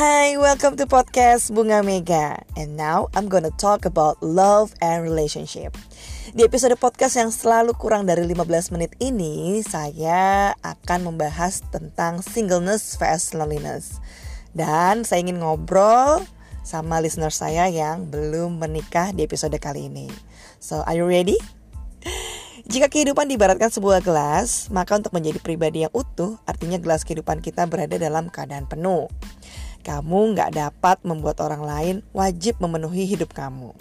Hi, welcome to podcast Bunga Mega. And now I'm gonna talk about love and relationship. Di episode podcast yang selalu kurang dari 15 menit ini, saya akan membahas tentang singleness vs loneliness. Dan saya ingin ngobrol sama listener saya yang belum menikah di episode kali ini. So, are you ready? Jika kehidupan dibaratkan sebuah gelas, maka untuk menjadi pribadi yang utuh, artinya gelas kehidupan kita berada dalam keadaan penuh. Kamu nggak dapat membuat orang lain wajib memenuhi hidup kamu.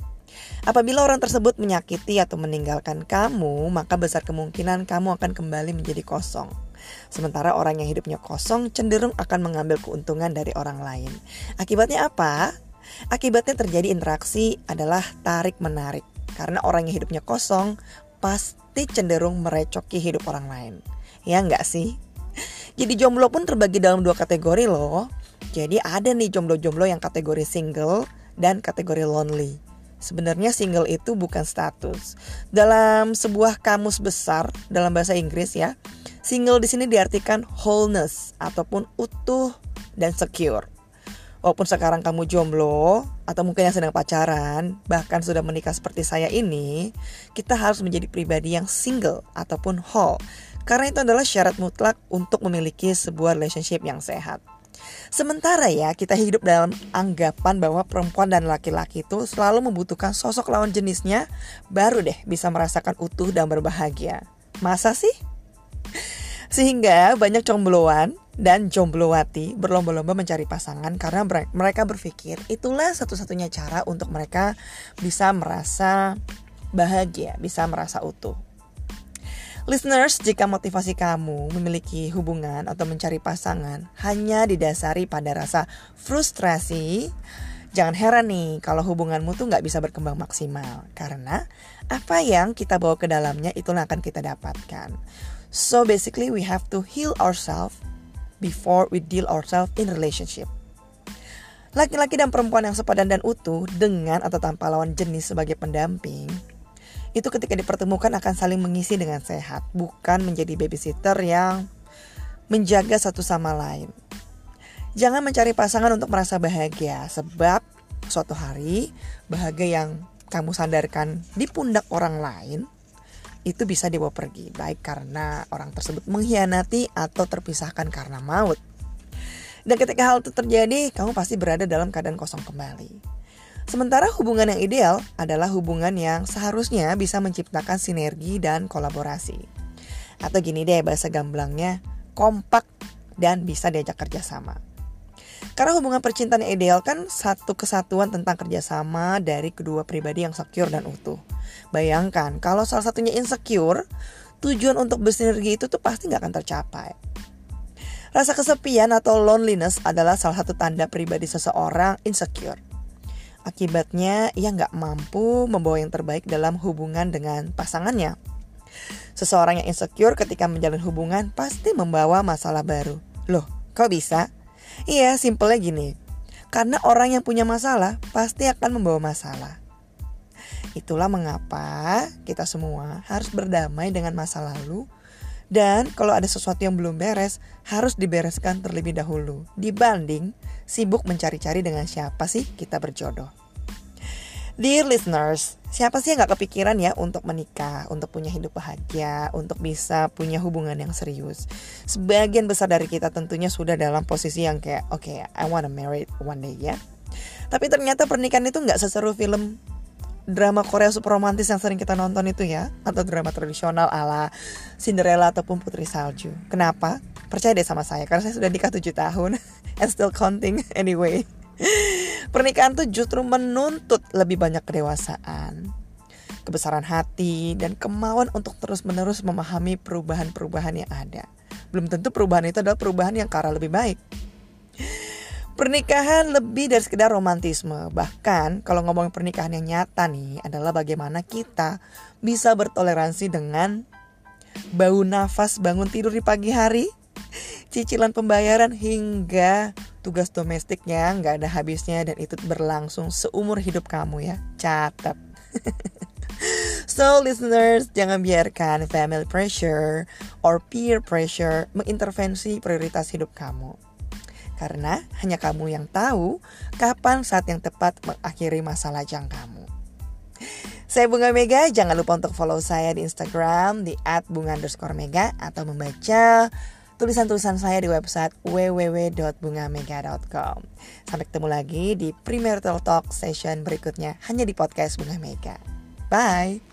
Apabila orang tersebut menyakiti atau meninggalkan kamu, maka besar kemungkinan kamu akan kembali menjadi kosong. Sementara orang yang hidupnya kosong cenderung akan mengambil keuntungan dari orang lain. Akibatnya apa? Akibatnya terjadi interaksi adalah tarik-menarik. Karena orang yang hidupnya kosong pasti cenderung merecoki hidup orang lain. Ya nggak sih? Jadi jomblo pun terbagi dalam dua kategori loh. Jadi ada nih jomblo-jomblo yang kategori single dan kategori lonely. Sebenarnya single itu bukan status. Dalam sebuah kamus besar dalam bahasa Inggris ya, single di sini diartikan wholeness ataupun utuh dan secure. Walaupun sekarang kamu jomblo atau mungkin yang sedang pacaran, bahkan sudah menikah seperti saya ini, kita harus menjadi pribadi yang single ataupun whole. Karena itu adalah syarat mutlak untuk memiliki sebuah relationship yang sehat. Sementara ya kita hidup dalam anggapan bahwa perempuan dan laki-laki itu selalu membutuhkan sosok lawan jenisnya baru deh bisa merasakan utuh dan berbahagia. Masa sih? Sehingga banyak combloan dan jomblowati berlomba-lomba mencari pasangan karena mereka berpikir itulah satu-satunya cara untuk mereka bisa merasa bahagia, bisa merasa utuh. Listeners, jika motivasi kamu memiliki hubungan atau mencari pasangan hanya didasari pada rasa frustrasi, jangan heran nih kalau hubunganmu tuh nggak bisa berkembang maksimal. Karena apa yang kita bawa ke dalamnya itulah akan kita dapatkan. So basically we have to heal ourselves before we deal ourselves in relationship. Laki-laki dan perempuan yang sepadan dan utuh dengan atau tanpa lawan jenis sebagai pendamping itu ketika dipertemukan akan saling mengisi dengan sehat, bukan menjadi babysitter yang menjaga satu sama lain. Jangan mencari pasangan untuk merasa bahagia, sebab suatu hari bahagia yang kamu sandarkan di pundak orang lain itu bisa dibawa pergi, baik karena orang tersebut mengkhianati atau terpisahkan karena maut. Dan ketika hal itu terjadi, kamu pasti berada dalam keadaan kosong kembali. Sementara hubungan yang ideal adalah hubungan yang seharusnya bisa menciptakan sinergi dan kolaborasi. Atau gini deh bahasa gamblangnya, kompak dan bisa diajak kerjasama. Karena hubungan percintaan yang ideal kan satu kesatuan tentang kerjasama dari kedua pribadi yang secure dan utuh. Bayangkan kalau salah satunya insecure, tujuan untuk bersinergi itu tuh pasti nggak akan tercapai. Rasa kesepian atau loneliness adalah salah satu tanda pribadi seseorang insecure. Akibatnya ia nggak mampu membawa yang terbaik dalam hubungan dengan pasangannya. Seseorang yang insecure ketika menjalin hubungan pasti membawa masalah baru. Loh, kok bisa? Iya, simpelnya gini. Karena orang yang punya masalah pasti akan membawa masalah. Itulah mengapa kita semua harus berdamai dengan masa lalu dan kalau ada sesuatu yang belum beres, harus dibereskan terlebih dahulu. Dibanding sibuk mencari-cari dengan siapa sih kita berjodoh. Dear listeners, siapa sih yang gak kepikiran ya untuk menikah, untuk punya hidup bahagia, untuk bisa punya hubungan yang serius? Sebagian besar dari kita tentunya sudah dalam posisi yang kayak, oke, okay, I wanna marry one day ya. Tapi ternyata pernikahan itu gak seseru film drama Korea super romantis yang sering kita nonton itu ya atau drama tradisional ala Cinderella ataupun Putri Salju. Kenapa? Percaya deh sama saya karena saya sudah nikah 7 tahun and still counting anyway. Pernikahan tuh justru menuntut lebih banyak kedewasaan, kebesaran hati dan kemauan untuk terus-menerus memahami perubahan-perubahan yang ada. Belum tentu perubahan itu adalah perubahan yang ke arah lebih baik. Pernikahan lebih dari sekedar romantisme. Bahkan kalau ngomongin pernikahan yang nyata nih adalah bagaimana kita bisa bertoleransi dengan bau nafas bangun tidur di pagi hari, cicilan pembayaran hingga tugas domestiknya nggak ada habisnya dan itu berlangsung seumur hidup kamu ya. Catat. So listeners, jangan biarkan family pressure or peer pressure mengintervensi prioritas hidup kamu. Karena hanya kamu yang tahu kapan saat yang tepat mengakhiri masa lajang kamu. Saya Bunga Mega, jangan lupa untuk follow saya di Instagram di @bunga underscore mega atau membaca tulisan-tulisan saya di website www.bungamega.com. Sampai ketemu lagi di Premier Talk session berikutnya hanya di podcast Bunga Mega. Bye.